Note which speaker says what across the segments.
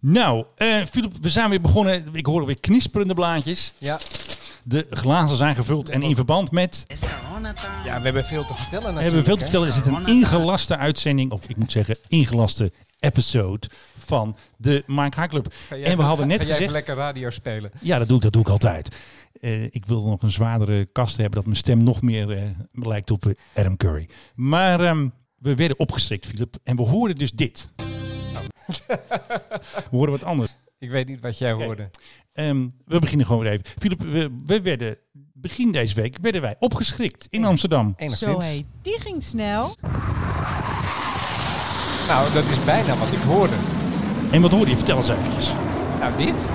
Speaker 1: Nou, eh Filip, we zijn weer begonnen. Ik hoor weer knisperende blaadjes.
Speaker 2: Ja.
Speaker 1: De glazen zijn gevuld en in verband met...
Speaker 2: ja, we hebben veel te vertellen
Speaker 1: We hebben veel te vertellen. Er zit een ingelaste uitzending, of ik moet zeggen ingelaste episode van de Mike High Club. En we hadden net
Speaker 2: ga jij
Speaker 1: gezegd...
Speaker 2: lekker radio spelen.
Speaker 1: Ja, dat doe ik, dat doe ik altijd. Eh, ik wil nog een zwaardere kast hebben, dat mijn stem nog meer eh, lijkt op Adam Curry. Maar ehm, we werden opgeschrikt, Philip. En we hoorden dus dit. We hoorden wat anders.
Speaker 2: Ik weet niet wat jij hoorde.
Speaker 1: Ehm, we beginnen gewoon weer even. Philip, we, we werden begin deze week werden wij opgeschrikt in Amsterdam.
Speaker 2: Enigszins.
Speaker 3: Zo heet. Die ging snel.
Speaker 2: Nou, dat is bijna wat ik hoorde.
Speaker 1: En wat hoorde je? Vertel eens eventjes.
Speaker 2: Nou, dit.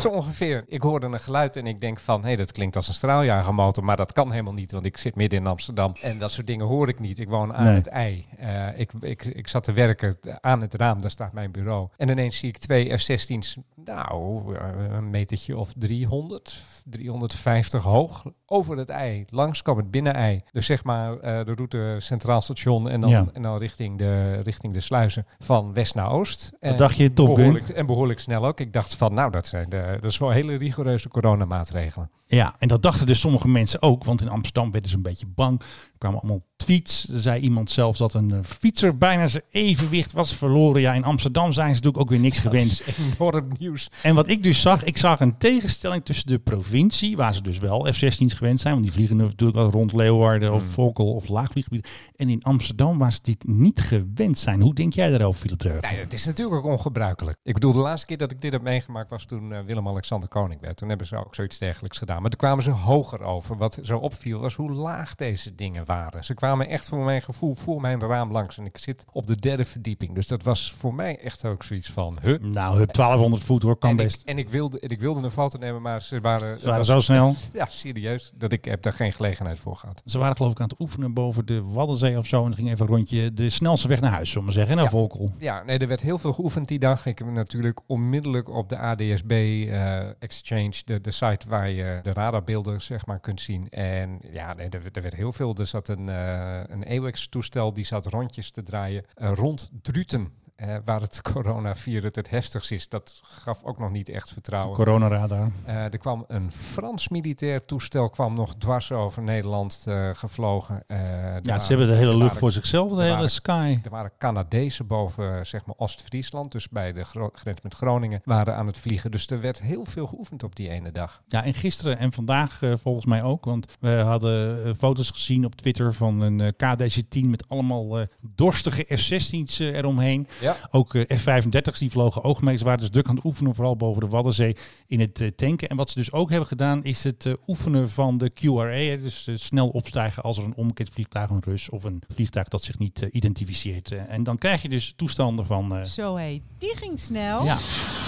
Speaker 2: Zo ongeveer. Ik hoorde een geluid en ik denk van, hé, dat klinkt als een straaljagermotor, maar dat kan helemaal niet, want ik zit midden in Amsterdam. En dat soort dingen hoor ik niet. Ik woon aan
Speaker 1: Nee.
Speaker 2: het ei. Eh, ik, ik, ik zat te werken aan het raam, daar staat mijn bureau. En ineens zie ik twee F-16's, nou, eh, een metertje of 300, 350 hoog, over het ei, langs kwam het binnen-ei. Dus zeg maar eh, de route Centraal Station en dan,
Speaker 1: Ja.
Speaker 2: en dan richting, de, richting de sluizen van west naar oost. En
Speaker 1: dacht je,
Speaker 2: behoorlijk, En behoorlijk snel ook. Ik dacht van, nou, dat zijn de, dat is wel hele rigoureuze coronamaatregelen.
Speaker 1: Ja, en dat dachten dus sommige mensen ook, want in Amsterdam werden ze een beetje bang. Er kwamen allemaal tweets. Er zei iemand zelfs dat een eh, fietser bijna zijn evenwicht was verloren. Ja, in Amsterdam zijn ze natuurlijk ook weer niks gewend.
Speaker 2: Dat is enorm nieuws.
Speaker 1: En wat ik dus zag, ik zag een tegenstelling tussen de provincie, waar ze dus wel F-16's gewend zijn, want die vliegen natuurlijk al rond Leeuwarden of
Speaker 2: Mm.
Speaker 1: Volkel of laagvlieggebieden. En in Amsterdam, waar ze dit niet gewend zijn. Hoe denk jij daarover, Philip?
Speaker 2: Nee, het is natuurlijk ook ongebruikelijk. Ik bedoel, de laatste keer dat ik dit heb meegemaakt was toen eh, Willem-Alexander koning werd. Toen hebben ze ook zoiets dergelijks gedaan. Maar toen kwamen ze hoger over. Wat zo opviel was hoe laag deze dingen waren. Ze kwamen echt voor mijn gevoel voor mijn raam langs. En ik zit op de derde verdieping. Dus dat was voor mij echt ook zoiets van... Huh?
Speaker 1: Nou, hup, 1200 voet hoor, kan
Speaker 2: en,
Speaker 1: best.
Speaker 2: ik, en ik wilde, en ik wilde een foto nemen, maar ze waren...
Speaker 1: Ze waren zo snel.
Speaker 2: Ja, serieus. Dat ik heb daar geen gelegenheid voor gehad.
Speaker 1: Ze waren geloof ik aan het oefenen boven de Waddenzee of zo. En ging even een rondje de snelste weg naar huis, zullen we zeggen, naar
Speaker 2: Ja.
Speaker 1: Volkel.
Speaker 2: Ja, nee, er werd heel veel geoefend die dag. Ik heb natuurlijk onmiddellijk op de ADSB eh, Exchange, de, de site waar je de radarbeelden zeg maar kunt zien. En ja, er, er werd heel veel. Er zat een, eh een AWACS-toestel die zat rondjes te draaien eh, rond Druten. Eh, waar het coronavirus het heftigst is. Dat gaf ook nog niet echt vertrouwen.
Speaker 1: Coronaradar.
Speaker 2: Eh, er kwam een Frans militair toestel kwam nog dwars over Nederland eh, gevlogen.
Speaker 1: Ja,
Speaker 2: waren-
Speaker 1: ze hebben de hele lucht
Speaker 2: waren-
Speaker 1: voor zichzelf, de hele
Speaker 2: waren-
Speaker 1: sky.
Speaker 2: er waren Canadezen boven zeg maar Oost-Friesland, dus bij de grens met Groningen, waren aan het vliegen. Dus er werd heel veel geoefend op die ene dag.
Speaker 1: Ja, en gisteren en vandaag volgens mij ook. Want we hadden foto's gezien op Twitter van een eh, KDC-10 met allemaal dorstige F-16's eh, eromheen.
Speaker 2: Ja.
Speaker 1: Ook eh, F-35's die vlogen oogmeesters waren dus druk aan het oefenen, vooral boven de Waddenzee in het eh, tanken. En wat ze dus ook hebben gedaan is het eh, oefenen van de QRA. Dus snel opstijgen als er een omgekeerd vliegtuig, een Rus of een vliegtuig dat zich niet identificeert. En dan krijg je dus toestanden van... eh,
Speaker 3: Zo heet. Die ging snel.
Speaker 1: ja,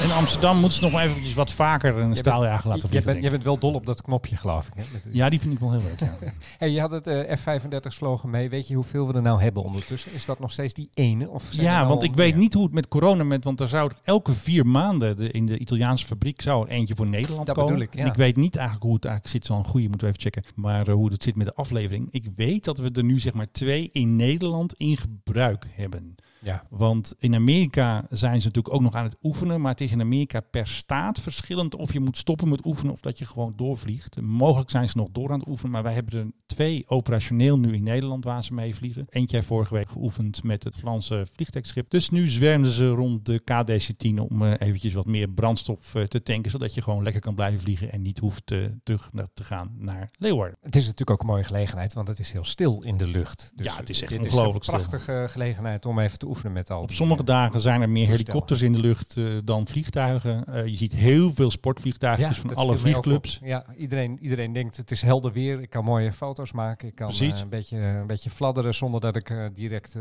Speaker 1: in Amsterdam moeten ze nog maar eventjes wat vaker een straaljager laten vliegen.
Speaker 2: bent,
Speaker 1: denk
Speaker 2: jij bent wel dol op dat knopje, geloof ik. Hè? Met-.
Speaker 1: Ja, die vind ik wel heel leuk. Ja.
Speaker 2: Hey, je had het eh, F-35 vlogen mee. Weet je hoeveel we er nou hebben ondertussen? Is dat nog steeds die ene? Of
Speaker 1: Ja,
Speaker 2: nou
Speaker 1: want ik weet
Speaker 2: meer?
Speaker 1: niet hoe het met corona met, want er zou elke vier maanden de, in de Italiaanse fabriek zou er eentje voor Nederland
Speaker 2: Dat
Speaker 1: komen.
Speaker 2: ik, ja.
Speaker 1: En ik weet niet eigenlijk hoe het eigenlijk zit. Zo'n goede moeten we even checken. Maar eh, hoe het zit met de aflevering. Ik weet dat we er nu zeg maar twee in Nederland in gebruik hebben.
Speaker 2: Ja.
Speaker 1: Want in Amerika zijn ze natuurlijk ook nog aan het oefenen. Maar het is in Amerika per staat verschillend of je moet stoppen met oefenen of dat je gewoon doorvliegt. Mogelijk zijn ze nog door aan het oefenen. Maar wij hebben er twee operationeel nu in Nederland waar ze mee vliegen. Eentje heeft vorige week geoefend met het Franse vliegtuigschip. Dus nu zwermden ze rond de KDC-10 om eh, eventjes wat meer brandstof eh, te tanken. Zodat je gewoon lekker kan blijven vliegen en niet hoeft eh, terug te gaan naar Leeuwarden.
Speaker 2: Het is natuurlijk ook een mooie gelegenheid, want het is heel stil in de lucht. Dus
Speaker 1: Ja, het is echt ongelooflijk
Speaker 2: is een prachtige gelegenheid om even te oefenen met al
Speaker 1: Op sommige
Speaker 2: eh,
Speaker 1: dagen zijn er meer helikopters in de lucht eh, dan vliegtuigen. Eh, je ziet heel veel sportvliegtuigen van alle vliegclubs.
Speaker 2: Ja, iedereen, iedereen denkt het is helder weer. Ik kan mooie foto's maken. Ik kan een, beetje, een beetje fladderen zonder dat ik direct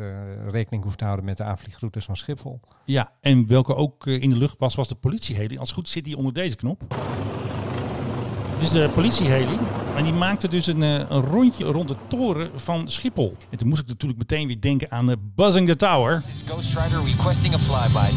Speaker 2: rekening hoef te houden met de aanvliegroutes van Schiphol.
Speaker 1: Ja, en welke ook in de lucht was, was de politieheli. Als het goed zit die onder deze knop. Het is de politieheli. En die maakte dus een, eh, een rondje rond de toren van Schiphol. En toen moest ik natuurlijk meteen weer denken aan de Buzzing the Tower.
Speaker 4: Ghost Rider requesting a flyby.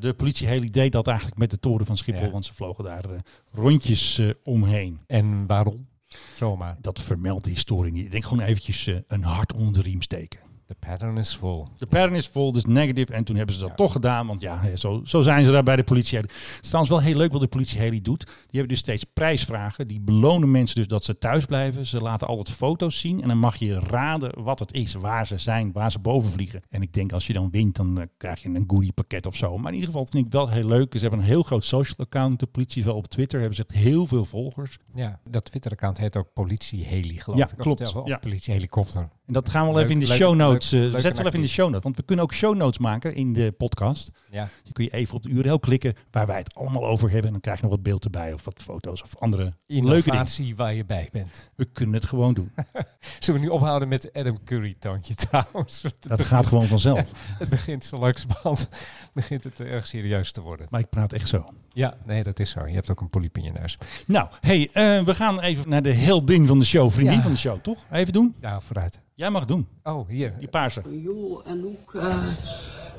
Speaker 1: De politieheli deed dat eigenlijk met de toren van Schiphol.
Speaker 2: Ja.
Speaker 1: Want ze vlogen daar eh, rondjes eh, omheen.
Speaker 2: En waarom? Zomaar.
Speaker 1: Dat vermeldt de historie niet. Ik denk gewoon eventjes eh, een hart onder de riem steken.
Speaker 2: The pattern is full.
Speaker 1: De pattern is vol, dus negative. En toen hebben ze dat
Speaker 2: Ja.
Speaker 1: toch gedaan. Want ja, zo, zo zijn ze daar bij de politie. Het is trouwens wel heel leuk wat de politie heli doet. Die hebben dus steeds prijsvragen. Die belonen mensen dus dat ze thuis blijven. Ze laten altijd foto's zien. En dan mag je raden wat het is. Waar ze zijn, waar ze boven vliegen. En ik denk als je dan wint, dan eh, krijg je een goodie pakket of zo. Maar in ieder geval vind ik wel heel leuk. Ze hebben een heel groot social account. De politie wel op Twitter. Hebben ze echt heel veel volgers.
Speaker 2: Ja, dat Twitter-account heet ook politie-heli, geloof
Speaker 1: Ja,
Speaker 2: ik. Of
Speaker 1: klopt.
Speaker 2: zelfs wel,
Speaker 1: Ja.
Speaker 2: politie-helikopter.
Speaker 1: En dat gaan we wel
Speaker 2: Leuk-
Speaker 1: even in de
Speaker 2: leuk-
Speaker 1: show notes.
Speaker 2: leuk-
Speaker 1: eh,
Speaker 2: leuk
Speaker 1: Zet ze wel even in de show notes. Want we kunnen ook show notes maken in de podcast.
Speaker 2: Ja.
Speaker 1: Je kun je even op de URL klikken waar wij het allemaal over hebben. En dan krijg je nog wat beeld erbij of wat foto's of andere leuke dingen.
Speaker 2: Waar je bij bent.
Speaker 1: We kunnen het gewoon doen.
Speaker 2: Zullen we nu ophouden met Adam Curry-toontje trouwens? Het
Speaker 1: Dat
Speaker 2: begint-
Speaker 1: gaat gewoon vanzelf.
Speaker 2: Het begint zo langzamerhand begint het erg serieus te worden.
Speaker 1: Maar ik praat echt zo.
Speaker 2: Ja, nee, dat is zo. Je hebt ook een polyp in je neus.
Speaker 1: Nou, hey, eh, we gaan even naar de heldin van de show. Vriendin
Speaker 2: Ja.
Speaker 1: van de show, toch? Even doen.
Speaker 2: Ja, vooruit.
Speaker 1: Jij mag het doen.
Speaker 2: Oh, hier.
Speaker 1: Die paarse.
Speaker 5: Joh, Anouk, eh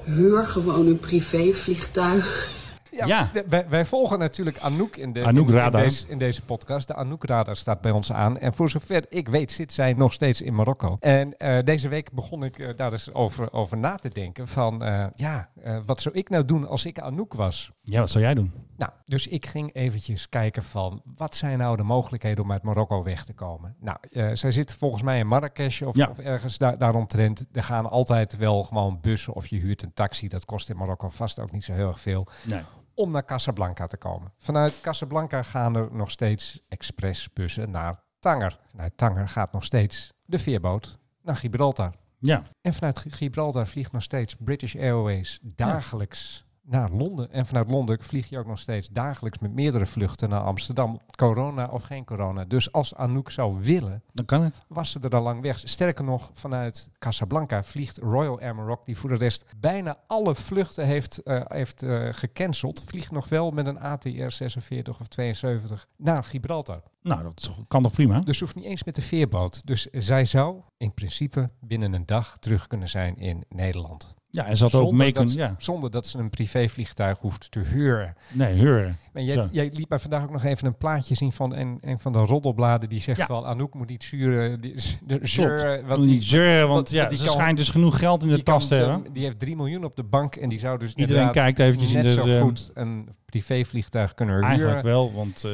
Speaker 5: huur gewoon een privévliegtuig.
Speaker 1: Ja.
Speaker 2: Wij, wij volgen natuurlijk Anouk in, de,
Speaker 1: Anouk
Speaker 2: in, in
Speaker 1: Radar.
Speaker 2: deze, in deze podcast. De Anouk Radar staat bij ons aan. En voor zover ik weet zit zij nog steeds in Marokko. En eh, deze week begon ik eh, daar eens over, over na te denken. Van, eh, ja, wat zou ik nou doen als ik Anouk was?
Speaker 1: Ja, wat zou jij doen?
Speaker 2: Nou, dus ik ging eventjes kijken van wat zijn nou de mogelijkheden om uit Marokko weg te komen. Nou, zij zit volgens mij in Marrakesh of,
Speaker 1: Ja.
Speaker 2: of ergens daar, daaromtrent. Er gaan altijd wel gewoon bussen of je huurt een taxi. Dat kost in Marokko vast ook niet zo heel erg veel.
Speaker 1: Nee.
Speaker 2: Om naar Casablanca te komen. Vanuit Casablanca gaan er nog steeds expressbussen naar Tanger. Vanuit Tanger gaat nog steeds de veerboot naar Gibraltar.
Speaker 1: Ja.
Speaker 2: En vanuit Gi- Gibraltar vliegt nog steeds British Airways dagelijks naar Londen. En vanuit Londen vlieg je ook nog steeds dagelijks met meerdere vluchten naar Amsterdam. Corona of geen corona. Dus als Anouk zou willen,
Speaker 1: Dan kan het.
Speaker 2: was ze er al lang weg. Sterker nog, vanuit Casablanca vliegt Royal Air Maroc, die voor de rest bijna alle vluchten heeft, eh, heeft eh, gecanceld, vliegt nog wel met een ATR 46 of 72 naar Gibraltar.
Speaker 1: Nou, dat kan toch prima?
Speaker 2: Dus ze hoeft niet eens met de veerboot. Dus zij zou in principe binnen een dag terug kunnen zijn in Nederland.
Speaker 1: Ja, en ze had ook
Speaker 2: Zonder
Speaker 1: mee
Speaker 2: dat
Speaker 1: kunnen... Ja.
Speaker 2: Zonder dat ze een privévliegtuig hoeft te huren.
Speaker 1: Nee, huren.
Speaker 2: En jij, jij liet mij vandaag ook nog even een plaatje zien van een, een van de roddelbladen die zegt
Speaker 1: Ja.
Speaker 2: van Anouk moet niet zuren. Die, de, zeuren, want
Speaker 1: Moet
Speaker 2: die-
Speaker 1: niet zeuren, want ja,
Speaker 2: die
Speaker 1: ze
Speaker 2: kan-
Speaker 1: schijnt dus genoeg geld in de tas te hebben.
Speaker 2: die heeft 3 miljoen op de bank en die zou dus
Speaker 1: Iedereen kijkt eventjes in
Speaker 2: net
Speaker 1: de...
Speaker 2: zo goed een privévliegtuig kunnen huren.
Speaker 1: Eigenlijk wel, want eh,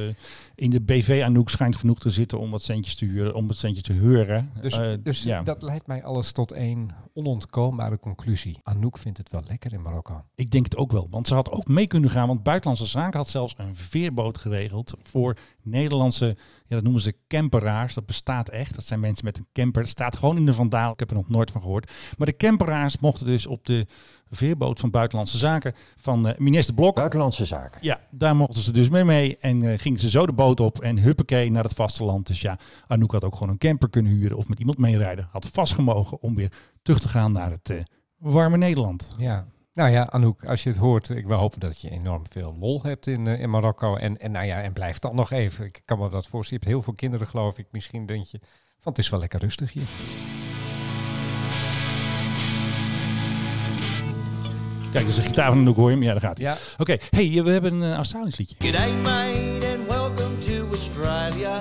Speaker 1: in de BV Anouk schijnt genoeg te zitten om wat centjes te huren, om wat centjes te huren.
Speaker 2: Dus,
Speaker 1: Eh,
Speaker 2: dus
Speaker 1: ja.
Speaker 2: dat leidt mij alles tot één onontkoombare conclusie. Anouk vindt het wel lekker in Marokko.
Speaker 1: Ik denk het ook wel, want ze had ook mee kunnen gaan, want Buitenlandse Zaken had zelfs een veerboot geregeld voor Nederlandse, ja dat noemen ze camperaars, dat bestaat echt. Dat zijn mensen met een camper, dat staat gewoon in de vandaal, ik heb er nog nooit van gehoord. Maar de camperaars mochten dus op de veerboot van Buitenlandse Zaken van eh, minister Blok,
Speaker 6: Buitenlandse zaken.
Speaker 1: Ja, daar mochten ze dus mee mee. En eh, gingen ze zo de boot op en huppakee naar het vasteland. Dus ja, Anouk had ook gewoon een camper kunnen huren of met iemand meerijden. Had vastgemogen om weer terug te gaan naar het eh, warme Nederland.
Speaker 2: Ja. Nou ja, Anouk, als je het hoort, ik wil hopen dat je enorm veel lol hebt in, eh, in Marokko. En, en nou ja, en blijf dan nog even. Ik kan me dat voorstellen. Je hebt heel veel kinderen, geloof ik. Misschien denk je, van het is wel lekker rustig hier.
Speaker 1: Kijk, dus de gitaar van Anouk hoor je hem. Ja, daar gaat hij.
Speaker 2: Ja,
Speaker 1: Oké, hey, we hebben een Australisch liedje.
Speaker 7: G'day mate and welcome to Australia.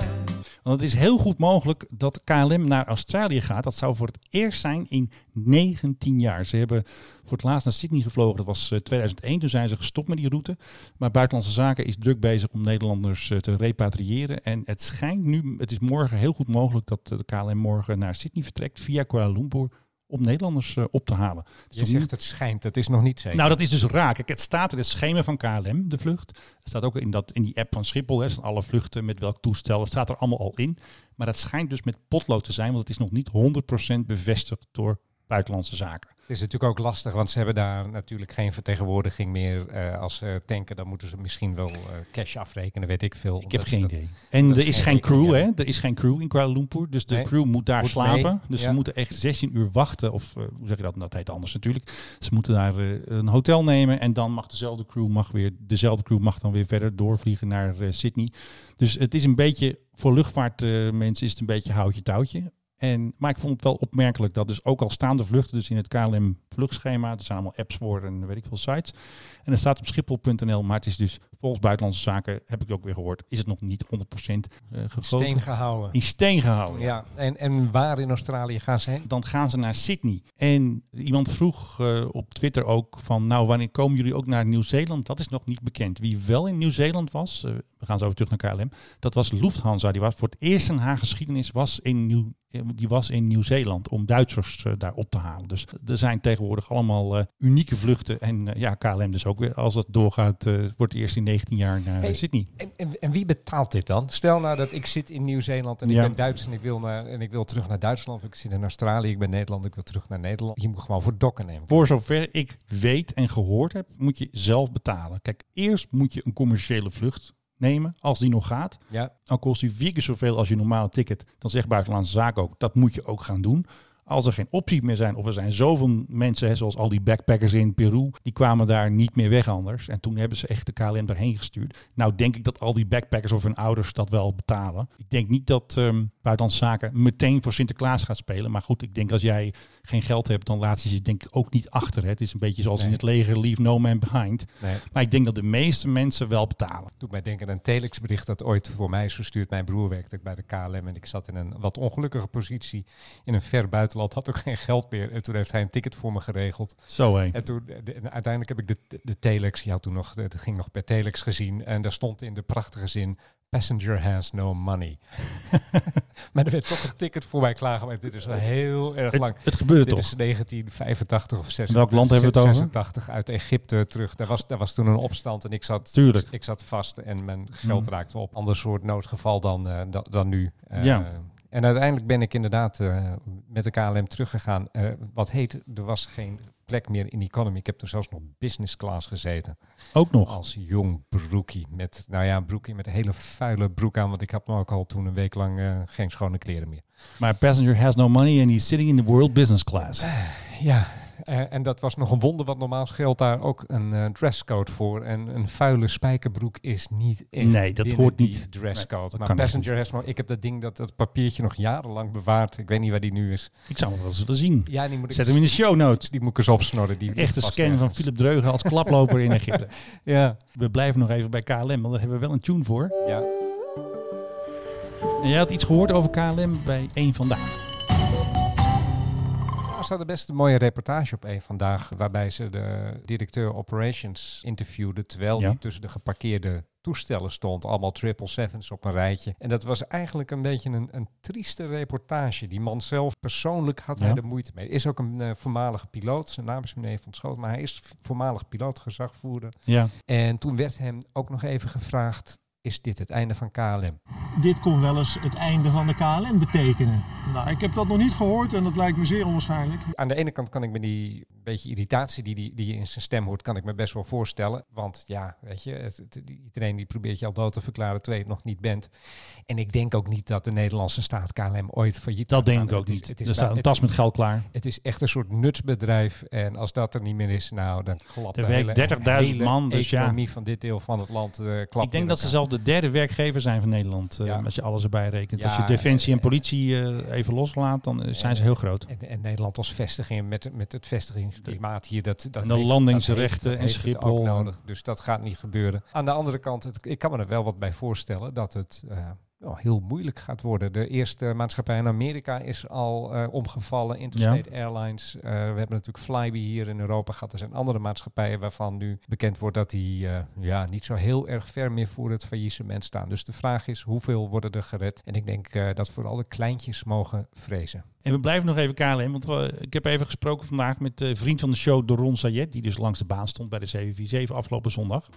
Speaker 1: Want het is heel goed mogelijk dat KLM naar Australië gaat. Dat zou voor het eerst zijn in 19 jaar. Ze hebben voor het laatst naar Sydney gevlogen. Dat was eh, 2001. Toen zijn ze gestopt met die route. Maar Buitenlandse Zaken is druk bezig om Nederlanders eh, te repatriëren. En het schijnt nu, het is morgen heel goed mogelijk dat eh, de KLM morgen naar Sydney vertrekt via Kuala Lumpur om Nederlanders eh, op te halen.
Speaker 2: Je zegt het schijnt, het is nog niet zeker.
Speaker 1: nou, dat is dus raak. Kijk, Het staat in het schema van KLM, de vlucht. Het staat ook in, dat, in die app van Schiphol. Hè, alle vluchten met welk toestel. Het staat er allemaal al in. Maar dat schijnt dus met potlood te zijn, want het is nog niet 100% bevestigd door buitenlandse zaken.
Speaker 2: Het is natuurlijk ook lastig, want ze hebben daar natuurlijk geen vertegenwoordiging meer. Eh, als ze tanken, dan moeten ze misschien wel eh, cash afrekenen, weet ik veel.
Speaker 1: Ik heb geen
Speaker 2: dat-
Speaker 1: idee. En er
Speaker 2: is geen
Speaker 1: crew,
Speaker 2: ja.
Speaker 1: hè? Er is geen crew in Kuala Lumpur. Dus de
Speaker 2: Nee.
Speaker 1: crew moet daar
Speaker 2: Moet
Speaker 1: slapen.
Speaker 2: mee,
Speaker 1: Dus
Speaker 2: ja.
Speaker 1: ze moeten echt 16 uur wachten. Of eh, hoe zeg je dat? Dat heet anders natuurlijk. Ze moeten daar een hotel nemen. En dan mag dezelfde crew mag weer, dezelfde crew mag dan weer verder doorvliegen naar Sydney. Dus het is een beetje, voor luchtvaartmensen is het een beetje houtje touwtje. En, maar ik vond het wel opmerkelijk dat dus ook al staande vluchten dus in het KLM vluchtschema. Er zijn allemaal apps voor en weet ik veel sites. En er staat op schiphol.nl, maar het is dus volgens Buitenlandse Zaken, heb ik ook weer gehoord, is het nog niet 100% eh, gegoten.
Speaker 2: Steen gehouden.
Speaker 1: In steen gehouden.
Speaker 2: Ja, en, en waar in Australië gaan ze heen?
Speaker 1: Dan gaan ze naar Sydney. En iemand vroeg eh, op Twitter ook van, nou wanneer komen jullie ook naar Nieuw-Zeeland? Dat is nog niet bekend. Wie wel in Nieuw-Zeeland was, eh, we gaan zo over terug naar KLM, dat was Lufthansa. Die was voor het eerst in haar geschiedenis was in Nieuw die was in Nieuw-Zeeland om Duitsers daar op te halen. Dus er zijn tegenwoordig allemaal unieke vluchten. En ja, KLM dus ook weer. Als dat doorgaat, wordt het eerst in 19 jaar naar
Speaker 2: Hey,
Speaker 1: Sydney.
Speaker 2: En, en, en wie betaalt dit dan? Stel nou dat ik zit in Nieuw-Zeeland en ik
Speaker 1: Ja.
Speaker 2: ben Duits en ik, wil naar, en ik wil terug naar Duitsland. Of ik zit in Australië, ik ben Nederland, ik wil terug naar Nederland. Je moet gewoon voor dokken nemen.
Speaker 1: Voor zover ik weet en gehoord heb, moet je zelf betalen. Kijk, eerst moet je een commerciële vlucht nemen, als die nog gaat.
Speaker 2: Ja,
Speaker 1: Al kost die vier keer zoveel als je normale ticket, dan zegt Buitenlandse Zaken ook, dat moet je ook gaan doen. Als er geen opties meer zijn, of er zijn zoveel mensen, hè, zoals al die backpackers in Peru, die kwamen daar niet meer weg anders. En toen hebben ze echt de KLM daarheen gestuurd. Nou denk ik dat al die backpackers of hun ouders dat wel betalen. Ik denk niet dat ehm Buitenlandse Zaken meteen voor Sinterklaas gaat spelen. Maar goed, ik denk als jij geen geld hebt, dan laat ze je denk ik ook niet achter. Hè. Het is een beetje zoals in het leger, leave no man behind.
Speaker 2: nee.
Speaker 1: Maar ik denk dat de meeste mensen wel betalen.
Speaker 2: Doet mij denken aan een telexbericht dat ooit voor mij is verstuurd. Mijn broer werkte bij de KLM en ik zat in een wat ongelukkige positie in een ver buitenland. Had ook geen geld meer. En toen heeft hij een ticket voor me geregeld.
Speaker 1: Zo hé.
Speaker 2: En toen, de- en uiteindelijk heb ik de, de telex, je had toen nog, dat ging nog per telex gezien. En daar stond in de prachtige zin, passenger has no money. maar er werd toch een ticket voor mij klaargemaakt. Dit is wel heel erg
Speaker 1: Het,
Speaker 2: lang.
Speaker 1: het gebeurt
Speaker 2: Dit
Speaker 1: toch?
Speaker 2: is 1985 of 86.
Speaker 1: Welk land hebben we het over?
Speaker 2: 86 uit Egypte terug. Daar was, daar was toen een opstand en ik zat,
Speaker 1: Tuurlijk.
Speaker 2: ik zat vast en mijn geld
Speaker 1: Mm.
Speaker 2: raakte op. Ander soort noodgeval dan, eh, dan, dan nu. Eh,
Speaker 1: Ja.
Speaker 2: En uiteindelijk ben ik inderdaad eh, met de KLM teruggegaan. Eh, wat heet, er was geen plek meer in economy. Ik heb toen zelfs nog business class gezeten.
Speaker 1: Ook nog.
Speaker 2: Als jong broekie. Met, nou ja, broekie met een hele vuile broek aan. Want ik had me ook al toen een week lang eh, geen schone kleren meer.
Speaker 1: My passenger has no money and he's sitting in the world business class.
Speaker 2: Ja, eh, en dat was nog een wonder, want normaal geldt daar ook een eh, dresscode voor. En een vuile spijkerbroek is niet echt
Speaker 1: Nee, dat hoort niet.
Speaker 2: dresscode.
Speaker 1: Nee,
Speaker 2: maar Passenger has no... Ik heb dat ding, dat, dat papiertje nog jarenlang bewaard. Ik weet niet waar die nu is.
Speaker 1: Ik zou hem wel eens willen zien.
Speaker 2: Ja, die moet ik
Speaker 1: Zet hem in de show notes.
Speaker 2: Die moet ik eens opsnorren. Die
Speaker 1: Echte scan van. Philip Dreugen als klaploper in Egypte.
Speaker 2: Ja.
Speaker 1: We blijven nog even bij KLM, want daar hebben we wel een tune voor.
Speaker 2: ja.
Speaker 1: En jij had iets gehoord over KLM bij één vandaag.
Speaker 2: Ze hadden best een mooie reportage op een vandaag, waarbij ze de directeur operations interviewden, terwijl
Speaker 1: Ja.
Speaker 2: die tussen de geparkeerde toestellen stond, allemaal triple sevens op een rijtje. En dat was eigenlijk een beetje een, een trieste reportage. Die man zelf persoonlijk had hij er moeite mee. Is ook een eh, voormalige piloot, zijn naam is meneer Van Schoot, maar hij is voormalig piloot, gezagvoerder.
Speaker 1: Ja.
Speaker 2: En toen werd hem ook nog even gevraagd, is dit het einde van KLM?
Speaker 6: dit kon wel eens het einde van de KLM betekenen.
Speaker 8: Nou, ik heb dat nog niet gehoord en dat lijkt me zeer onwaarschijnlijk.
Speaker 2: Aan de ene kant kan ik me die beetje irritatie die, die, die je in zijn stem hoort, kan ik me best wel voorstellen. Want ja, weet je, het, het- iedereen die probeert je al dood te verklaren terwijl je het nog niet bent. En ik denk ook niet dat de Nederlandse staat KLM ooit failliet
Speaker 1: Dat
Speaker 2: gaat
Speaker 1: denk ik ook
Speaker 2: Het is-
Speaker 1: niet.
Speaker 2: Het is,
Speaker 1: er staat een tas met geld klaar.
Speaker 2: het is echt een soort nutsbedrijf. En als dat er niet meer is, nou, dan klapt
Speaker 1: Er
Speaker 2: de
Speaker 1: werkt
Speaker 2: hele,
Speaker 1: 30.000
Speaker 2: hele
Speaker 1: man, dus ja.
Speaker 2: economie van dit deel van het land eh klapt
Speaker 1: Ik denk dat ze zelf de derde werkgever zijn van Nederland. eh,
Speaker 2: Ja.
Speaker 1: Als je alles erbij rekent.
Speaker 2: Ja,
Speaker 1: als je defensie en
Speaker 2: eh,
Speaker 1: politie eh, even loslaat, dan eh, zijn ze heel groot.
Speaker 2: En, en Nederland als vestiging met, met het vestigingsklimaat hier. Dat, dat
Speaker 1: En de
Speaker 2: heeft-
Speaker 1: landingsrechten
Speaker 2: dat heeft- dat
Speaker 1: en Schiphol.
Speaker 2: Ook nodig, dus dat gaat niet gebeuren. Aan de andere kant, het, ik kan me er wel wat bij voorstellen dat het eh, wel heel moeilijk gaat worden. De eerste maatschappij in Amerika is al eh, omgevallen. Interstate Airlines. Eh, we hebben natuurlijk Flybe hier in Europa gehad. Er zijn andere maatschappijen waarvan nu bekend wordt dat die eh, ja, niet zo heel erg ver meer voor het faillissement staan. Dus de vraag is, hoeveel worden er gered? En ik denk dat vooral de kleintjes mogen vrezen.
Speaker 1: En we blijven nog even KLM, want we, ik heb even gesproken vandaag met de vriend van de show, Doron Sayed, die dus langs de baan stond bij de 747 afgelopen zondag.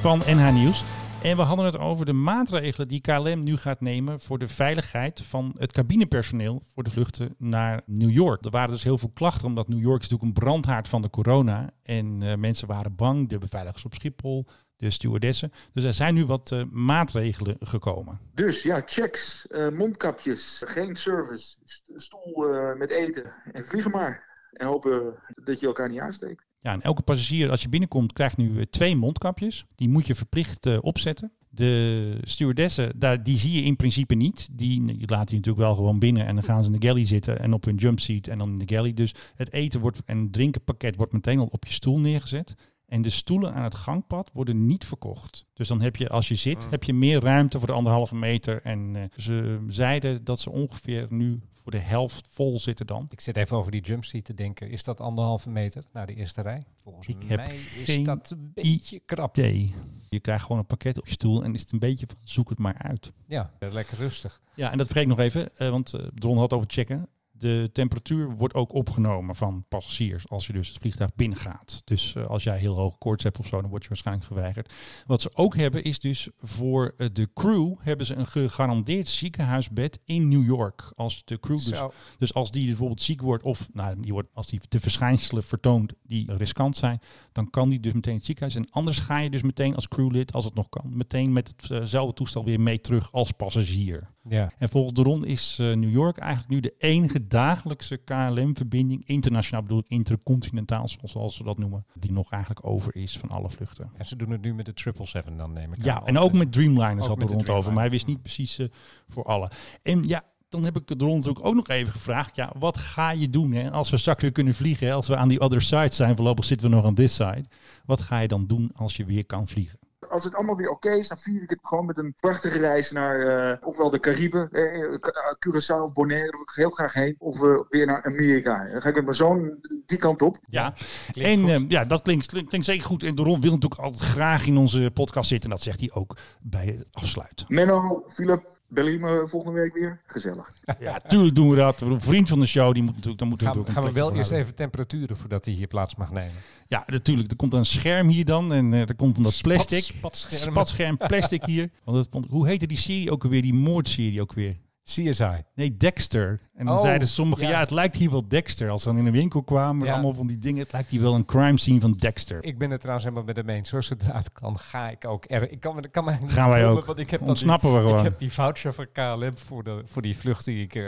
Speaker 1: Van NH Nieuws. En we hadden het over de maatregelen die KLM nu gaat nemen voor de veiligheid van het cabinepersoneel voor de vluchten naar New York. Er waren dus heel veel klachten, omdat New York is natuurlijk een brandhaard van de corona. En eh, mensen waren bang, de beveiligers op Schiphol, de stewardessen. Dus er zijn nu wat eh, maatregelen gekomen.
Speaker 9: Dus ja, checks, eh, mondkapjes, geen service, st- stoel met eten en vliegen maar. En hopen dat je elkaar niet aansteekt.
Speaker 1: Ja, en elke passagier als je binnenkomt krijgt nu eh, twee mondkapjes. Die moet je verplicht eh, opzetten. De stewardessen, daar, die zie je in principe niet. Die, die laten je natuurlijk wel gewoon binnen en dan gaan ze in de galley zitten en op hun jumpseat en dan in de galley. Dus het eten wordt en drinkenpakket wordt meteen al op je stoel neergezet. En de stoelen aan het gangpad worden niet verkocht. Dus dan heb je, als je zit, heb je meer ruimte voor de anderhalve meter. En eh, ze zeiden dat ze ongeveer nu voor de helft vol zitten dan.
Speaker 2: Ik zit even over die jumpseat te denken. Is dat anderhalve meter naar de eerste rij? Volgens
Speaker 1: Ik heb
Speaker 2: mij is dat een beetje krap.
Speaker 1: idee. Je krijgt gewoon een pakket op je stoel en is het een beetje van zoek het maar uit.
Speaker 2: Ja, lekker rustig.
Speaker 1: Ja, en dat vergeet ik nog even, eh, want eh, Dron had over checken. De temperatuur wordt ook opgenomen van passagiers als je dus het vliegtuig binnengaat. Dus eh, als jij heel hoog koorts hebt of zo, dan word je waarschijnlijk geweigerd. Wat ze ook hebben is dus voor eh, de crew hebben ze een gegarandeerd ziekenhuisbed in New York. Als de crew dus,
Speaker 2: Zo.
Speaker 1: dus als die bijvoorbeeld ziek wordt of nou, die wordt, als die de verschijnselen vertoont die riskant zijn, dan kan die dus meteen het ziekenhuis. En anders ga je dus meteen als crewlid, als het nog kan, meteen met hetzelfde toestel weer mee terug als passagier.
Speaker 2: Ja.
Speaker 1: En volgens de Ron is eh, New York eigenlijk nu de enige dagelijkse KLM-verbinding, internationaal bedoel ik intercontinentaal, zoals, ze dat noemen, die nog eigenlijk over is van alle vluchten.
Speaker 2: En ze doen het nu met de 777 dan neem ik
Speaker 1: Ja,
Speaker 2: aan.
Speaker 1: en ook met Dreamliners
Speaker 2: ook
Speaker 1: had de
Speaker 2: met de
Speaker 1: Ron het over, maar hij wist niet precies eh, voor alle. En ja, dan heb ik de Ron natuurlijk ook nog even gevraagd, ja, wat ga je doen hè, als we straks weer kunnen vliegen, hè, als we aan die other side zijn, voorlopig zitten we nog aan this side. Wat ga je dan doen als je weer kan vliegen?
Speaker 9: Als het allemaal weer oké is, dan vier ik het gewoon met een prachtige reis naar eh, ofwel de Cariben, eh, eh, Curaçao of Bonaire, daar wil ik heel graag heen. Of eh, weer naar Amerika. Dan ga ik met mijn zoon die kant op.
Speaker 1: Ja, en ehm, ja, dat klinkt, klinkt, klinkt zeker goed. En de Ron wil natuurlijk altijd graag in onze podcast zitten. En dat zegt hij ook bij het afsluiten.
Speaker 9: Menno, Philip, bel je me volgende week weer? Gezellig.
Speaker 1: Ja, tuurlijk doen we dat. Een vriend van de show, die moet natuurlijk, dan moeten we
Speaker 2: Gaan, gaan we wel eerst even temperaturen voordat hij hier plaats mag nemen.
Speaker 1: Ja, natuurlijk. Er komt een scherm hier dan. En eh, er komt van dat plastic.
Speaker 2: Spatschermen.
Speaker 1: Spatscherm plastic hier. Want dat, vond- hoe heette die serie ook alweer? Die moordserie ook weer?
Speaker 2: CSI.
Speaker 1: Nee, Dexter. En dan
Speaker 2: Oh,
Speaker 1: zeiden sommigen, ja.
Speaker 2: ja.
Speaker 1: het lijkt hier wel Dexter. Als ze dan in een winkel kwamen,
Speaker 2: Ja.
Speaker 1: allemaal van die dingen. Het lijkt hier wel een crime scene van Dexter.
Speaker 2: Ik ben het trouwens helemaal met hem eens. Zoals zodra het kan, ga ik ook er. Ik kan, kan niet
Speaker 1: Gaan wij ook.
Speaker 2: Want ik heb
Speaker 1: Ontsnappen we
Speaker 2: Ik
Speaker 1: gewoon.
Speaker 2: heb die voucher van KLM voor, de, voor die vlucht die ik eh,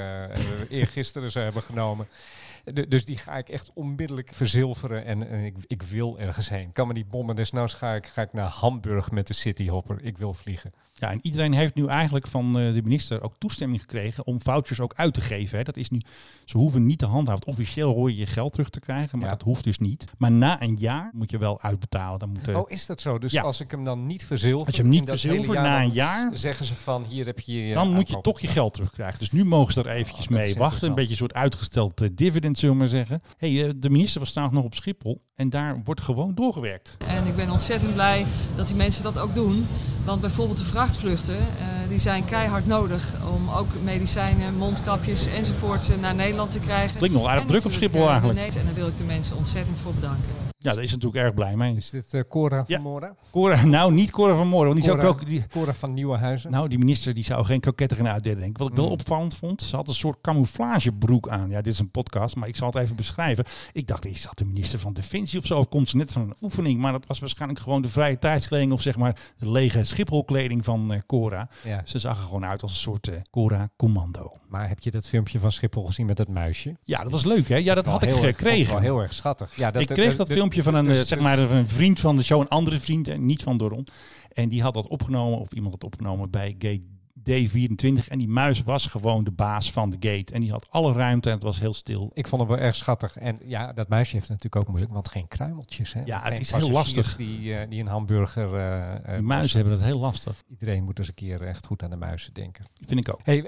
Speaker 2: eergisteren zou hebben genomen. De- dus die ga ik echt onmiddellijk verzilveren en, en ik, ik wil ergens heen. Kan me niet bommen. Desnoods ga ik, ga ik naar Hamburg met de Cityhopper. Ik wil vliegen.
Speaker 1: Ja, en iedereen heeft nu eigenlijk van eh, de minister ook toestemming gekregen om vouchers ook uit te geven. Hè. Dat is nu, ze hoeven niet te handhaven. Officieel hoor je je geld terug te krijgen, maar
Speaker 2: Ja.
Speaker 1: dat hoeft dus niet. Maar na een jaar moet je wel uitbetalen. Dan moet,
Speaker 2: Oh, is dat zo? Dus
Speaker 1: ja.
Speaker 2: als ik hem dan niet verzilver...
Speaker 1: Als je hem niet verzilvert
Speaker 2: hele
Speaker 1: na een jaar-
Speaker 2: zeggen ze van hier heb je je
Speaker 1: dan moet je toch je geld terugkrijgen. Dus nu mogen ze er eventjes
Speaker 2: Oh,
Speaker 1: mee wachten. Een beetje een soort uitgesteld eh, zullen we maar zeggen. Hey, eh, de minister was trouwens nog op Schiphol en daar wordt gewoon doorgewerkt.
Speaker 10: En ik ben ontzettend blij dat die mensen dat ook doen. Want bijvoorbeeld de vrachtvluchten, eh, die zijn keihard nodig om ook medicijnen, mondkapjes enzovoort eh, naar Nederland te krijgen.
Speaker 1: Klinkt nog aardig druk op Schiphol eigenlijk.
Speaker 10: En daar wil ik de mensen ontzettend voor bedanken.
Speaker 1: Ja, daar is natuurlijk erg blij mee.
Speaker 2: Is dit eh, Cora
Speaker 1: Ja.
Speaker 2: van Mora?
Speaker 1: Cora, nou, niet Cora van Moren, want die
Speaker 2: Cora,
Speaker 1: ook... Die,
Speaker 2: Cora van Nieuwenhuizen?
Speaker 1: Nou, die minister die zou geen kroketten gaan uitdelen, denk ik. Wat ik wel
Speaker 2: Mm.
Speaker 1: opvallend vond, ze had een soort camouflagebroek aan. Ja, dit is een podcast, maar ik zal het even beschrijven. Ik dacht, is dat de minister van Defensie of zo? Of komt ze net van een oefening? Maar dat was waarschijnlijk gewoon de vrije tijdskleding of zeg maar de lege Schipholkleding van eh, Cora.
Speaker 2: Ja.
Speaker 1: Ze zag er gewoon uit als een soort eh, Cora-commando.
Speaker 2: Maar heb je dat filmpje van Schiphol gezien met dat muisje?
Speaker 1: Ja, dat was leuk, hè? Ja, dat had ik
Speaker 2: erg-
Speaker 1: gekregen.
Speaker 2: Wel heel erg schattig. Ja,
Speaker 1: ik kreeg dat filmpje van een,
Speaker 2: dus-
Speaker 1: eh, zeg maar, een vriend van de show, een andere vriend, en niet van Doron. En die had dat opgenomen, of iemand had opgenomen bij Gate D24. En die muis was gewoon de baas van de gate. En die had alle ruimte en het was heel stil.
Speaker 2: Ik vond het wel erg schattig. En ja, dat muisje heeft natuurlijk ook moeilijk, want geen kruimeltjes. Hè?
Speaker 1: Ja,
Speaker 2: Geen
Speaker 1: het is heel lastig.
Speaker 2: Die, eh, die een hamburger... eh,
Speaker 1: Die muizen hebben het heel lastig.
Speaker 2: Iedereen moet eens een keer echt goed aan de muizen denken.
Speaker 1: Vind ik ook.
Speaker 2: Hey,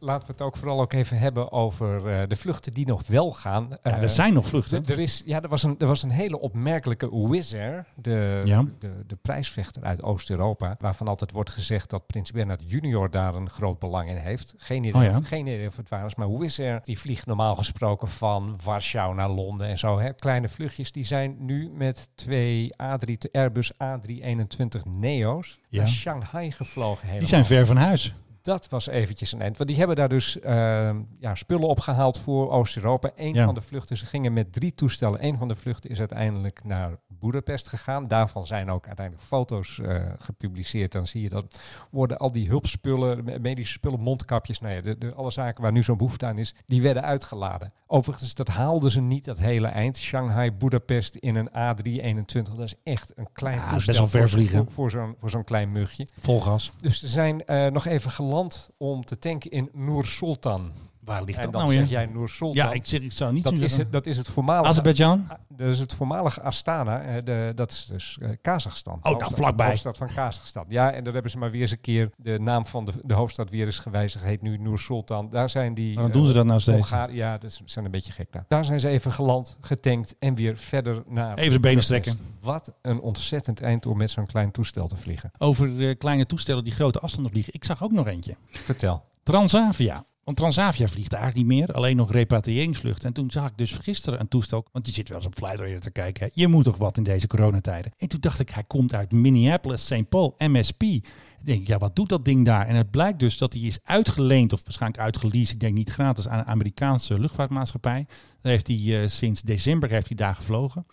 Speaker 2: laten we het ook vooral ook even hebben over de vluchten die nog wel gaan.
Speaker 1: Ja, er zijn nog vluchten.
Speaker 2: Er, is, ja, er, was een, er was een hele opmerkelijke Wizz Air, de,
Speaker 1: Ja.
Speaker 2: de, de prijsvechter uit Oost-Europa, waarvan altijd wordt gezegd dat Prins Bernhard junior daar een groot belang in heeft. Geen idee,
Speaker 1: Oh ja.
Speaker 2: geen idee of het waar is, maar Wizz Air die vliegt normaal gesproken van Warschau naar Londen en zo. Hè. Kleine vluchtjes, die zijn nu met twee A3, Airbus A321 Neo's
Speaker 1: Ja.
Speaker 2: naar Shanghai gevlogen.
Speaker 1: Die
Speaker 2: helemaal.
Speaker 1: zijn ver van huis.
Speaker 2: Dat was eventjes een eind. Want die hebben daar dus ehm, ja, spullen opgehaald voor Oost-Europa. Een
Speaker 1: Ja.
Speaker 2: van de vluchten, ze gingen met drie toestellen. Een van de vluchten is uiteindelijk naar Boedapest gegaan. Daarvan zijn ook uiteindelijk foto's eh, gepubliceerd. Dan zie je dat worden al die hulpspullen, me- medische spullen, mondkapjes, nou ja, de, de, alle zaken waar nu zo'n behoefte aan is, die werden uitgeladen. Overigens, dat haalden ze niet dat hele eind. Shanghai, Boedapest in een A321. Dat is echt een klein
Speaker 1: Ja,
Speaker 2: toestel
Speaker 1: best wel ver
Speaker 2: voor, zo'n-
Speaker 1: vliegen.
Speaker 2: voor, voor zo'n voor zo'n klein mugje.
Speaker 1: Vol gas.
Speaker 2: Dus ze zijn eh, nog even geland om te tanken in Noor Sultan.
Speaker 1: Waar ligt
Speaker 2: En
Speaker 1: dat
Speaker 2: dan
Speaker 1: nou
Speaker 2: zeg jij.
Speaker 1: Ja, ik, zeg, ik zou niet
Speaker 2: dat, is het, dat is het voormalige...
Speaker 1: Azerbeidzjan?
Speaker 2: Ah, Dat is het voormalige Astana. eh, de, dat is dus eh, Kazachstan.
Speaker 1: nou,
Speaker 2: Hoofdstad-
Speaker 1: vlakbij.
Speaker 2: hoofdstad van Kazachstan. Ja, en daar hebben ze maar weer eens een keer de naam van de, de hoofdstad weer eens gewijzigd. Heet nu Noor Sultan. Daar zijn die...
Speaker 1: Waarom
Speaker 2: eh,
Speaker 1: doen ze dat nou steeds?
Speaker 2: Ja, dat zijn een beetje gek daar. Daar zijn ze even geland, getankt en weer verder naar...
Speaker 1: Even de benen strekken.
Speaker 2: Wat een ontzettend eind om met zo'n klein toestel te vliegen.
Speaker 1: Over eh, kleine toestellen die grote afstanden vliegen. Ik zag ook nog eentje.
Speaker 2: Vertel.
Speaker 1: Transavia. Want Transavia vliegt eigenlijk niet meer, alleen nog repatriëringsvluchten. En toen zag ik dus gisteren een toestel, want je zit wel eens op Flightradar te kijken. Je moet toch wat in deze coronatijden. En toen dacht ik, hij komt uit Minneapolis, St. Paul, MSP. Ik denk, ja, wat doet dat ding daar? En het blijkt dus dat hij is uitgeleend, of waarschijnlijk uitgeleased, ik denk niet gratis, aan een Amerikaanse luchtvaartmaatschappij. Daar heeft hij eh, sinds december heeft hij daar gevlogen.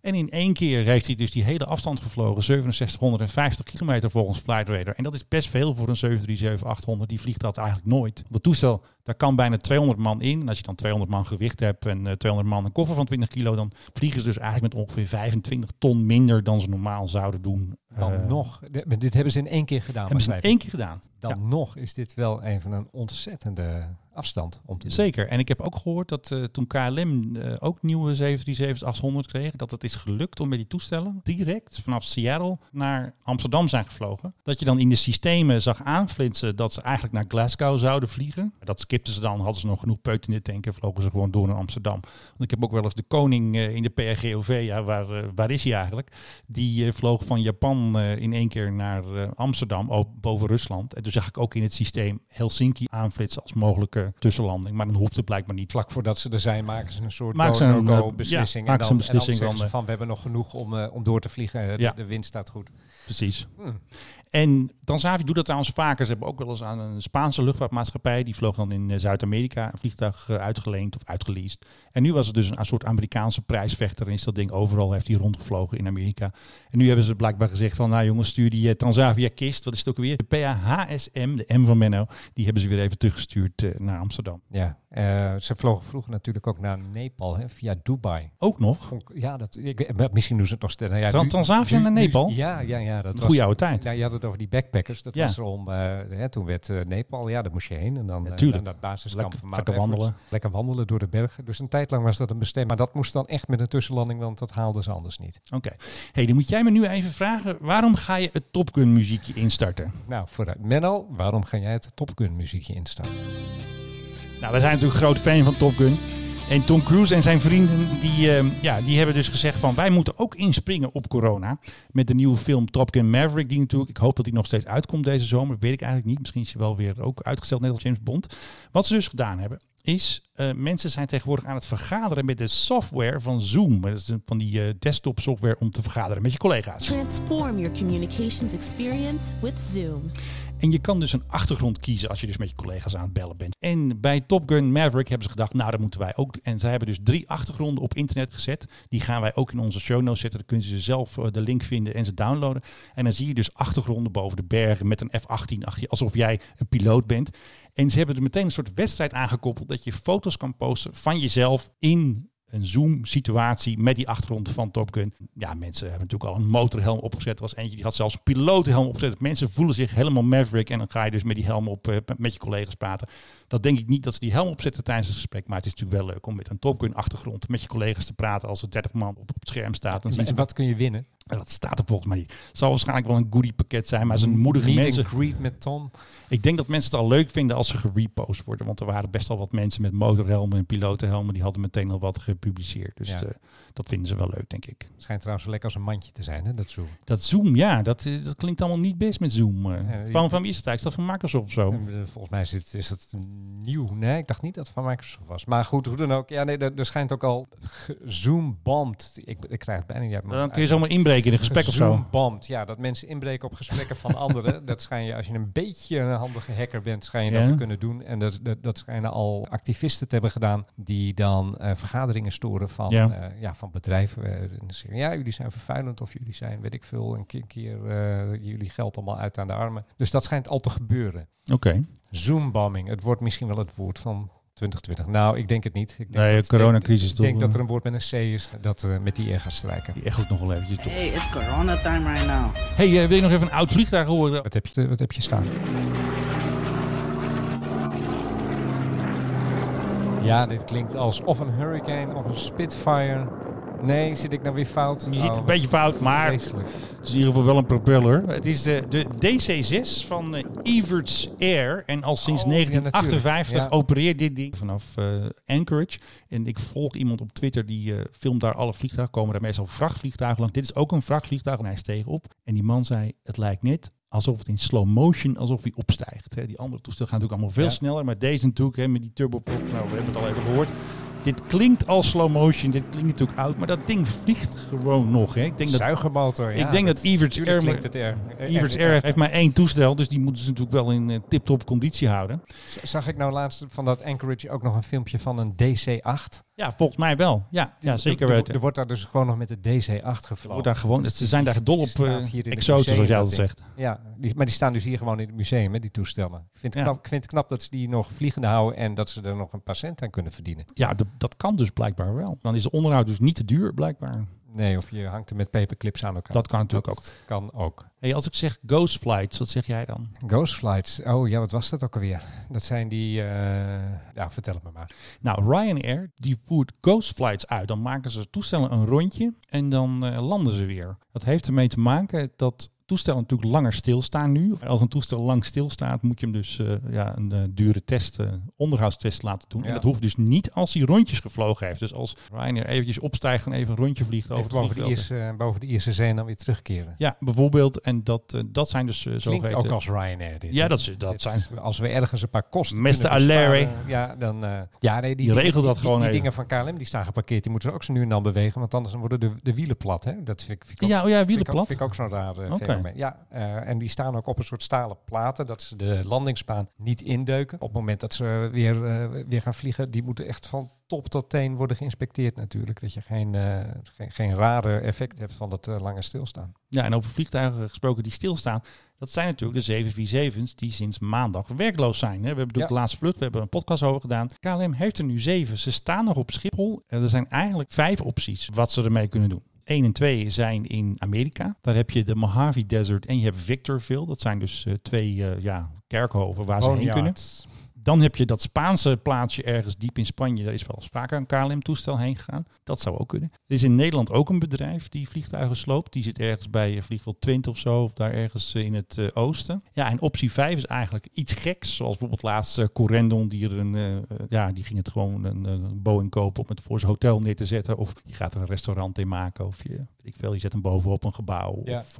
Speaker 1: En in één keer heeft hij dus die hele afstand gevlogen, 6750 kilometer volgens Flightradar. En dat is best veel voor een 737-800. Die vliegt dat eigenlijk nooit. Dat toestel, daar kan bijna 200 man in. En als je dan 200 man gewicht hebt en eh, 200 man een koffer van 20 kilo, dan vliegen ze dus eigenlijk met ongeveer 25 ton minder dan ze normaal zouden doen.
Speaker 2: Dan
Speaker 1: Eh,
Speaker 2: nog. Dit hebben ze in één keer gedaan.
Speaker 1: Hebben ze in één keer gedaan.
Speaker 2: Dan
Speaker 1: Ja.
Speaker 2: nog is dit wel even een ontzettende afstand om te.
Speaker 1: Zeker. En ik heb ook gehoord dat eh, toen KLM eh, ook nieuwe 737-800 kreeg, dat het is gelukt om met die toestellen direct vanaf Seattle naar Amsterdam zijn gevlogen. Dat je dan in de systemen zag aanflitsen dat ze eigenlijk naar Glasgow zouden vliegen. Dat skipten ze dan, hadden ze nog genoeg peut in de tank en vlogen ze gewoon door naar Amsterdam. Want ik heb ook wel eens de koning eh, in de PRGOV, ja, waar, waar is hij eigenlijk? Die vloog van Japan in één keer naar Amsterdam, boven Rusland. En toen zag ik ook in het systeem Helsinki aanflitsen als mogelijke tussenlanding. Maar dan hoeft het blijkbaar niet.
Speaker 2: Vlak voordat ze er zijn, maken ze een soort
Speaker 1: Maken ze een, eh,
Speaker 2: beslissing.
Speaker 1: ja,
Speaker 2: en dan,
Speaker 1: beslissing
Speaker 2: en dan zeggen
Speaker 1: dan,
Speaker 2: ze van, we hebben nog genoeg om, eh, om door te vliegen. De,
Speaker 1: Ja.
Speaker 2: de wind staat goed.
Speaker 1: Precies.
Speaker 2: Hmm.
Speaker 1: En Transavia doet dat trouwens vaker. Ze hebben ook wel eens aan een Spaanse luchtvaartmaatschappij. Die vloog dan in eh, Zuid-Amerika een vliegtuig eh, uitgeleend of uitgeleased. En nu was het dus een, soort Amerikaanse prijsvechter. En is dat ding overal, heeft hij rondgevlogen in Amerika. En nu hebben ze blijkbaar gezegd van, nou jongens, stuur die eh, Transavia kist. Wat is het ook weer? De PAHSM, de M van Menno. Die hebben ze weer even teruggestuurd naar Amsterdam.
Speaker 2: Ja, ze vlogen vroeger natuurlijk ook naar Nepal hè, via Dubai.
Speaker 1: Ook nog.
Speaker 2: Ja, dat, ik, misschien doen ze het nog steeds. Nou ja,
Speaker 1: Transavia
Speaker 2: nu-
Speaker 1: naar
Speaker 2: nu-
Speaker 1: Nepal?
Speaker 2: Ja, ja, ja. Dat was-
Speaker 1: goede oude tijd.
Speaker 2: Ja, je had het over die backpackers. Dat
Speaker 1: Ja.
Speaker 2: was er om, eh, hè, toen werd eh, Nepal, ja, daar moest je heen. En dan eh, naar dat basiskamp
Speaker 1: Lekker-
Speaker 2: van Mount
Speaker 1: lekker wandelen.
Speaker 2: Lekker wandelen door de bergen. Dus een tijd lang was dat een bestemming. Maar dat moest dan echt met een tussenlanding, want dat haalden ze anders niet.
Speaker 1: Oké. hey, dan moet jij me nu even vragen. Waarom ga je het Top Gun muziekje instarten?
Speaker 2: Nou, vooruit. Menno, waarom ga jij het Top Gun muziekje instarten?
Speaker 1: Nou, we zijn natuurlijk groot fan van Top Gun. En Tom Cruise en zijn vrienden, die, eh, ja, die hebben dus gezegd van... wij moeten ook inspringen op corona. Met de nieuwe film Top Gun Maverick. Die natuurlijk, ik hoop dat die nog steeds uitkomt deze zomer. Weet ik eigenlijk niet. Misschien is hij wel weer ook uitgesteld, net als James Bond. Wat ze dus gedaan hebben, is... eh, mensen zijn tegenwoordig aan het vergaderen met de software van Zoom. Dat is van die eh, desktop software om te vergaderen met je collega's.
Speaker 11: Transform your communications experience with Zoom.
Speaker 1: En je kan dus een achtergrond kiezen als je dus met je collega's aan het bellen bent. En bij Top Gun Maverick hebben ze gedacht, nou dat moeten wij ook. En zij hebben dus drie achtergronden op internet gezet. Die gaan wij ook in onze show notes zetten. Dan kunnen ze zelf eh, de link vinden en ze downloaden. En dan zie je dus achtergronden boven de bergen met een F-18 achter je. Alsof jij een piloot bent. En ze hebben er meteen een soort wedstrijd aangekoppeld. Dat je foto's kan posten van jezelf in een Zoom-situatie met die achtergrond van Top Gun. Ja, mensen hebben natuurlijk al een motorhelm opgezet. Er was eentje die had zelfs een pilotenhelm opgezet. Mensen voelen zich helemaal maverick en dan ga je dus met die helm op eh, met je collega's praten. Dat denk ik niet dat ze die helm opzetten tijdens het gesprek, maar het is natuurlijk wel leuk om met een Top Gun achtergrond met je collega's te praten als er 30 man op, op het scherm staat. Dan zien
Speaker 2: En wat kun je winnen?
Speaker 1: Dat staat er volgens mij niet. Het zal waarschijnlijk wel een goodie pakket zijn, maar ze moedigen
Speaker 2: Meet
Speaker 1: mensen.
Speaker 2: greet met Tom.
Speaker 1: Ik denk dat mensen het al leuk vinden als ze gerepost worden. Want er waren best wel wat mensen met motorhelmen en pilotenhelmen. Die hadden meteen al wat gepubliceerd. Dus
Speaker 2: Ja.
Speaker 1: eh, dat vinden ze wel leuk, denk ik.
Speaker 2: Schijnt trouwens lekker als een mandje te zijn, hè, dat Zoom.
Speaker 1: Dat Zoom, ja, dat, eh, dat klinkt allemaal niet best met Zoom. eh.
Speaker 2: Ja,
Speaker 1: van, van wie is het eigenlijk? Is dat van Microsoft of zo?
Speaker 2: En, Volgens mij is het, is het nieuw. Nee, ik dacht niet dat het van Microsoft was. Maar goed, hoe dan ook. Ja, nee, er, er schijnt ook al zoom-bombed. Ik, ik krijg het bijna niet uit
Speaker 1: Dan kun je zomaar inbreken inbreken in een gesprek of zo.
Speaker 2: Bombed. Ja, dat mensen inbreken op gesprekken van anderen. Dat schijn je, als je een beetje een handige hacker bent, schijn je dat te kunnen doen. En dat, dat, dat schijnen al activisten te hebben gedaan die dan eh, vergaderingen storen van,
Speaker 1: Ja.
Speaker 2: ja. ja, van bedrijven. eh, zeggen, ja, jullie zijn vervuilend of jullie zijn, weet ik veel, een keer, keer eh, jullie geld allemaal uit aan de armen. Dus dat schijnt al te gebeuren.
Speaker 1: Oké.
Speaker 2: Zoombombing, het wordt misschien wel het woord van 2020. Nou, ik denk het niet. Ik denk
Speaker 1: Nee,
Speaker 2: dat-
Speaker 1: coronacrisis
Speaker 2: Ik denk
Speaker 1: toch,
Speaker 2: dat
Speaker 1: eh.
Speaker 2: er een woord met een C is dat eh, met die R gaat strijken.
Speaker 1: Die echt nog wel eventjes door.
Speaker 12: Hey, it's corona time right now.
Speaker 1: hey, eh, wil je nog even een oud vliegtuig horen?
Speaker 2: Wat heb je, wat heb je staan? Ja, dit klinkt als of een Hurricane of een Spitfire. Nee, zit ik nou weer fout?
Speaker 1: Je ziet
Speaker 2: Oh,
Speaker 1: een beetje fout, maar
Speaker 2: vreselijk.
Speaker 1: het is in ieder geval wel een propeller. Het is de, de DC-6 van eh, Everts Air. En al sinds
Speaker 2: Oh, ja,
Speaker 1: 1958
Speaker 2: natuurlijk. Ja.
Speaker 1: opereert dit ding vanaf eh, Anchorage. En ik volg iemand op Twitter die eh, filmt daar alle vliegtuigen. Komen daar meestal vrachtvliegtuigen langs. Dit is ook een vrachtvliegtuig en hij steeg op. En die man zei, het lijkt net alsof het in slow motion, alsof hij opstijgt. Die andere toestellen gaan natuurlijk allemaal veel
Speaker 2: Ja.
Speaker 1: sneller. Maar deze natuurlijk, met die turboprop, nou we hebben het al even gehoord. Dit klinkt als slow motion, dit klinkt natuurlijk oud, maar dat ding vliegt gewoon nog. Hè. Ik denk dat
Speaker 2: Zuigermotor. ja,
Speaker 1: ik denk dat Everts Air,
Speaker 2: er.
Speaker 1: Everts
Speaker 2: er-
Speaker 1: Air heeft maar één toestel, dus die moeten ze natuurlijk wel in eh, tip-top conditie houden.
Speaker 2: Zag ik nou laatst van dat Anchorage ook nog een filmpje van een DC-8?
Speaker 1: Ja, volgens mij wel. Ja, ja zeker
Speaker 2: Er,
Speaker 1: weten.
Speaker 2: er wordt daar dus gewoon nog met de DC-8 gevlogen.
Speaker 1: Daar gewoon,
Speaker 2: Dus
Speaker 1: ze zijn daar dol op eh,
Speaker 2: museum,
Speaker 1: zoals jij
Speaker 2: dat
Speaker 1: zegt.
Speaker 2: Ja, maar die staan dus hier gewoon in het museum, hè, die toestellen. Ik vind, het knap, ik vind het knap dat ze die nog vliegende houden en dat ze er nog een paar cent aan kunnen verdienen.
Speaker 1: Ja, de- dat kan dus blijkbaar wel. Dan is de onderhoud dus niet te duur, blijkbaar.
Speaker 2: Nee, of je hangt er met paperclips aan elkaar.
Speaker 1: Dat kan natuurlijk ook.
Speaker 2: Dat kan ook.
Speaker 1: Hey, als ik zeg Ghost Flights, wat zeg jij dan?
Speaker 2: Ghost Flights. Oh ja, wat was dat ook alweer? Dat zijn die... eh, Ja, vertel het me maar.
Speaker 1: Nou, Ryanair die voert Ghost Flights uit. Dan maken ze toestellen een rondje en dan eh, landen ze weer. Dat heeft ermee te maken dat toestellen natuurlijk langer stilstaan nu. Als een toestel lang stilstaat, moet je hem dus eh, ja, een eh, dure test, eh, onderhoudstest laten doen. En dat hoeft dus niet als hij rondjes gevlogen heeft. Dus als Ryanair eventjes opstijgt en even een rondje vliegt over
Speaker 2: boven de. Ierse, boven de Ierse zee en dan weer terugkeren.
Speaker 1: Ja, bijvoorbeeld. En dat, dat zijn dus uh,
Speaker 2: Klinkt ook als Ryanair dit.
Speaker 1: Ja, dat, dat
Speaker 2: Dit
Speaker 1: zijn...
Speaker 2: Als we ergens een paar kosten
Speaker 1: Mr. O'Leary.
Speaker 2: Ja, dan... ja, nee, die,
Speaker 1: Je regelt dat
Speaker 2: die-
Speaker 1: gewoon
Speaker 2: Die, dingen van KLM, die staan geparkeerd. Die moeten ze ook zo nu en dan bewegen. Want anders worden de, de wielen plat. Hè? Dat vind ik, vind ik ook,
Speaker 1: Ja, oh ja, wielen plat.
Speaker 2: Vind ik ook zo'n raar Ja, eh, en die staan ook op een soort stalen platen. Dat ze de landingsbaan niet indeuken. Op het moment dat ze weer, eh, weer gaan vliegen. Die moeten echt van top tot teen worden geïnspecteerd natuurlijk. Dat je geen, eh, geen, geen rare effect hebt van dat lange stilstaan.
Speaker 1: Ja, en over vliegtuigen gesproken die stilstaan. Dat zijn natuurlijk de 747's die sinds maandag werkloos zijn. hè. We hebben natuurlijk
Speaker 2: Ja.
Speaker 1: de laatste vlucht, we hebben een podcast over gedaan. KLM heeft er nu zeven. Ze staan nog op Schiphol. En er zijn eigenlijk vijf opties wat ze ermee kunnen doen. 1 en 2 zijn in Amerika. Daar heb je de Mojave Desert en je hebt Victorville. Dat zijn dus eh, twee eh, ja, kerkhoven waar ze heen kunnen. Dan heb je dat Spaanse plaatsje ergens diep in Spanje. Daar is wel eens vaker een KLM-toestel heen gegaan. Dat zou ook kunnen. Er is in Nederland ook een bedrijf die vliegtuigen sloopt. Die zit ergens bij eh, vliegveld Twente of zo. Of daar ergens eh, in het eh, oosten. Ja, en optie 5 is eigenlijk iets geks. Zoals bijvoorbeeld laatst eh, Corendon. Die, er een, ja, die ging het gewoon een, een Boeing kopen om het voor zijn hotel neer te zetten. Of je gaat er een restaurant in maken. Of je, weet ik veel, je zet hem bovenop een gebouw.
Speaker 2: Ja.
Speaker 1: Of,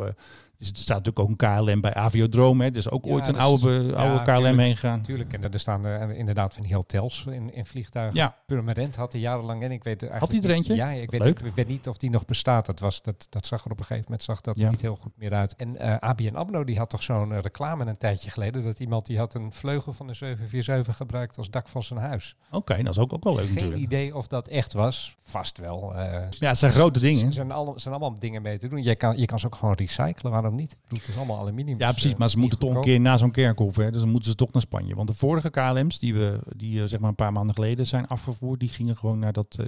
Speaker 1: dus er staat natuurlijk ook een KLM bij Aviodrome. Hè. Er is ook
Speaker 2: Ja,
Speaker 1: ooit een
Speaker 2: dat
Speaker 1: oude,
Speaker 2: ja,
Speaker 1: oude KLM
Speaker 2: tuurlijk.
Speaker 1: heen gegaan.
Speaker 2: Tuurlijk, en er staan eh, inderdaad van die hotels in, in vliegtuigen.
Speaker 1: Ja.
Speaker 2: Permanent had hij jarenlang en ik weet eigenlijk
Speaker 1: Had hij er eentje?
Speaker 2: Ja, ik weet, niet- ik weet niet of die nog bestaat. Dat, was, dat, dat zag er op een gegeven moment zag dat
Speaker 1: Ja.
Speaker 2: niet heel goed meer uit. En eh ABN AMRO die had toch zo'n eh, reclame een tijdje geleden dat iemand die had een vleugel van de 747 gebruikt als dak van zijn huis.
Speaker 1: Oké, dat is ook, ook wel leuk
Speaker 2: Geen
Speaker 1: natuurlijk.
Speaker 2: idee of dat echt was. Vast wel.
Speaker 1: Ja, het zijn grote dingen.
Speaker 2: Er zijn, alle, zijn allemaal dingen mee te doen. Je kan, je kan ze ook gewoon recyclen, waarom niet? Ik bedoel, Het is allemaal aluminium.
Speaker 1: Ja,
Speaker 2: dus,
Speaker 1: precies.
Speaker 2: eh,
Speaker 1: Maar ze moeten toch een keer na zo'n kerkhof. Hè, dus dan moeten ze toch naar Spanje. Want de vorige KLM's die we die, eh, zeg maar een paar maanden geleden zijn afgevoerd, die gingen gewoon naar dat, eh,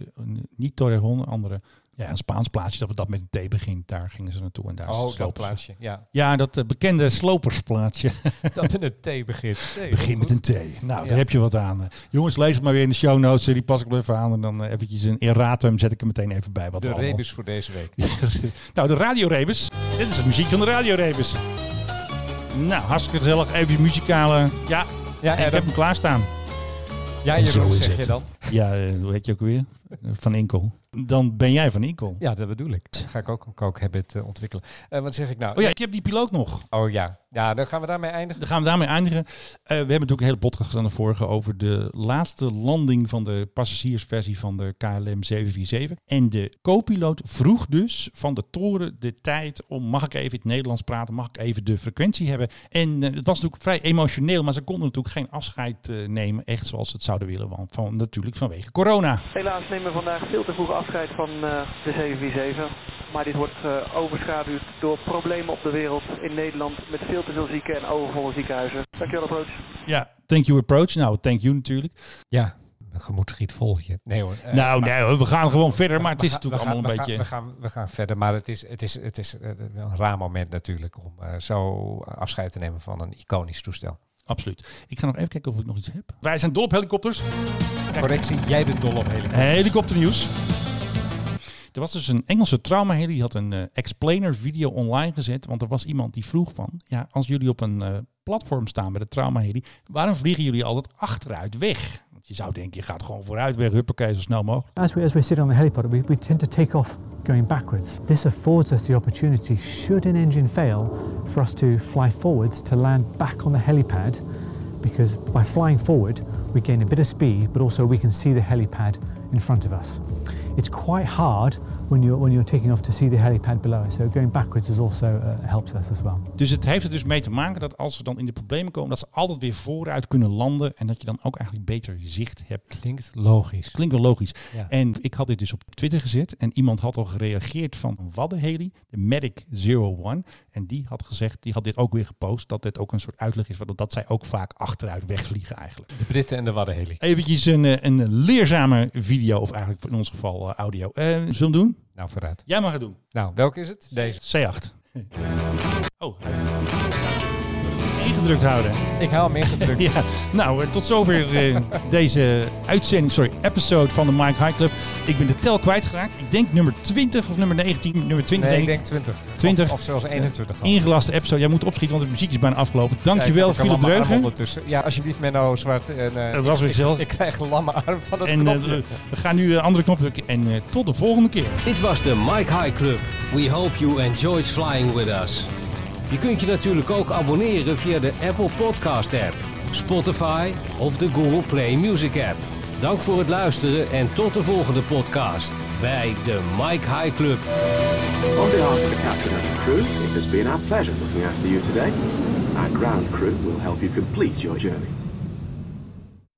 Speaker 1: niet Torrejon, andere, ja, een Spaans plaatsje dat we dat met een T begint. Daar gingen ze naartoe en daar
Speaker 2: Oh, dat plaatsje. Ja.
Speaker 1: Ja, dat eh, bekende slopersplaatsje.
Speaker 2: dat met een T begint. Nee,
Speaker 1: Begin met een T. Nou,
Speaker 2: Ja.
Speaker 1: daar heb je wat aan. Jongens, lees het maar weer in de show notes. Die pas ik wel even aan. En dan eh, eventjes een erratum zet ik er meteen even bij. Wat
Speaker 2: De
Speaker 1: allemaal-
Speaker 2: rebus voor deze week.
Speaker 1: nou, de Radio Rebus. Dit is de muziek van de Radio Rebus. Nou, hartstikke gezellig. Even muzikale... Ja,
Speaker 2: Ja,
Speaker 1: ik heb hem klaarstaan.
Speaker 2: Ja,
Speaker 1: En
Speaker 2: je
Speaker 1: zo
Speaker 2: hoe
Speaker 1: is
Speaker 2: zeg
Speaker 1: het.
Speaker 2: je dan?
Speaker 1: Ja, eh, hoe heet je ook weer? van Inkel. Dan ben jij van Inkel.
Speaker 2: Ja, dat bedoel ik. Dan ga ik ook een coke habit eh, ontwikkelen. Eh, wat zeg ik nou?
Speaker 1: Oh ja, ik heb die piloot nog.
Speaker 2: Oh ja. Ja, dan gaan we daarmee eindigen.
Speaker 1: Dan gaan we daarmee eindigen. Eh, we hebben natuurlijk een hele podcast aan de vorige over de laatste landing van de passagiersversie van de KLM 747. En de co-piloot vroeg dus van de toren de tijd om, mag ik even in het Nederlands praten, mag ik even de frequentie hebben. En eh, het was natuurlijk vrij emotioneel, maar ze konden natuurlijk geen afscheid eh, nemen, echt zoals ze het zouden willen, want van, natuurlijk vanwege corona.
Speaker 13: Helaas nemen we vandaag veel te vroeg afscheid van eh, de 747. Maar dit wordt eh, overschaduwd door problemen op de wereld in Nederland met veel te veel zieken en overvolle ziekenhuizen. Dankjewel, approach.
Speaker 1: Ja, thank you approach. Nou, thank you natuurlijk.
Speaker 2: Ja, mijn gemoed schiet vol hier. Nee hoor. eh,
Speaker 1: nou,
Speaker 2: maar-
Speaker 1: nee, we gaan gewoon verder, maar het is
Speaker 2: We gaan-
Speaker 1: natuurlijk allemaal een
Speaker 2: we
Speaker 1: beetje...
Speaker 2: gaan- We gaan, we gaan verder, maar het is, het is, het is wel een raar moment natuurlijk om eh, zo afscheid te nemen van een iconisch toestel.
Speaker 1: Absoluut. Ik ga nog even kijken of ik nog iets heb. Wij zijn dol op helikopters.
Speaker 2: Correctie, jij bent dol op helikopters.
Speaker 1: Helikopternieuws. Er was dus een Engelse traumaheli, die had een eh, explainer video online gezet. Want er was iemand die vroeg van, ja, als jullie op een eh, platform staan met de traumaheli, waarom vliegen jullie altijd achteruit weg? Want je zou denken, je gaat gewoon vooruit weg, huppakee, zo snel mogelijk.
Speaker 14: As we, as we sit on the helipad, we, we tend to take off going backwards. This affords us the opportunity, should an engine fail, for us to fly forwards to land back on the helipad. Because by flying forward, we gain a bit of speed, but also we can see the helipad in front of us. It's quite hard when you're, when you're taking off to see the helipad below. So going backwards is also uh, helps us as well.
Speaker 1: Dus het heeft er dus mee te maken dat als ze dan in de problemen komen, dat ze altijd weer vooruit kunnen landen. En dat je dan ook eigenlijk beter zicht hebt.
Speaker 2: Klinkt logisch.
Speaker 1: Klinkt wel logisch.
Speaker 2: Ja.
Speaker 1: En ik had dit dus op Twitter gezet. En iemand had al gereageerd van een Waddenheli, de Medic 01. En die had gezegd, die had dit ook weer gepost, dat dit ook een soort uitleg is, waardoor dat zij ook vaak achteruit wegvliegen eigenlijk.
Speaker 2: De Britten en de Waddenheli.
Speaker 1: Eventjes een, eh, een leerzame video, of eigenlijk in ons geval eh, audio. Eh, zullen we doen?
Speaker 2: Nou, vooruit.
Speaker 1: Jij mag het doen.
Speaker 2: Nou, welke is het? Deze.
Speaker 1: C8. Oh. Ingedrukt houden.
Speaker 2: Ik hou hem ingedrukt.
Speaker 1: ja, nou, eh, tot zover eh, deze uitzending, sorry, episode van de Mike High Club. Ik ben de tel kwijtgeraakt. Ik denk nummer 20 of nummer 19, nummer 20
Speaker 2: Nee, ik
Speaker 1: denk
Speaker 2: denk 20.
Speaker 1: 20.
Speaker 2: Of, of zelfs 21. al.
Speaker 1: Ingelaste episode. Jij moet opschieten, want de muziek is bijna afgelopen. Dankjewel,
Speaker 2: Ja, ik heb
Speaker 1: Philip Dreugen.
Speaker 2: ondertussen. Ja, alsjeblieft, Menno Zwart. En, eh,
Speaker 1: Het was weer
Speaker 2: ik-
Speaker 1: gezellig.
Speaker 2: Ik, krijg een lamme arm van het
Speaker 1: En
Speaker 2: knopje.
Speaker 1: we we gaan nu een andere knop drukken. En eh, tot de volgende keer.
Speaker 15: Dit was de Mike High Club. We hope you enjoyed flying with us. Je kunt je natuurlijk ook abonneren via de Apple Podcast app, Spotify of de Google Play Music app. Dank voor het luisteren en tot de volgende podcast bij de Mike High Club.
Speaker 16: On behalf of the captain and the crew, it has been our pleasure looking after you today. Our ground crew will help you complete your journey.